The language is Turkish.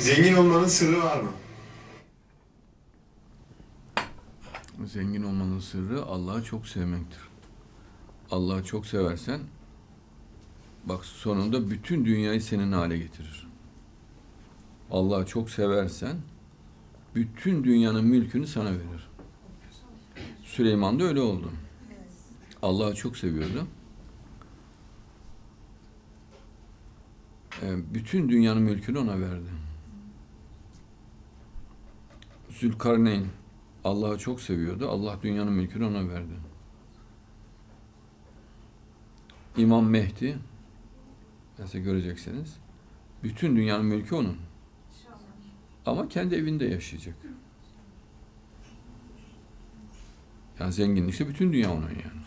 Zengin olmanın sırrı var mı? Zengin olmanın sırrı Allah'ı çok sevmektir. Allah'ı çok seversen bak sonunda bütün dünyayı senin hale getirir. Allah'ı çok seversen bütün dünyanın mülkünü sana verir. Süleyman da öyle oldu. Allah'ı çok seviyordu. Ee, Bütün dünyanın mülkünü ona verdi. Zülkarneyn Allah'ı çok seviyordu. Allah dünyanın mülkünü ona verdi. İmam Mehdi nasıl göreceksiniz. Bütün dünyanın mülkü onun. Ama kendi evinde yaşayacak. Yani zenginlikse bütün dünya onun yani.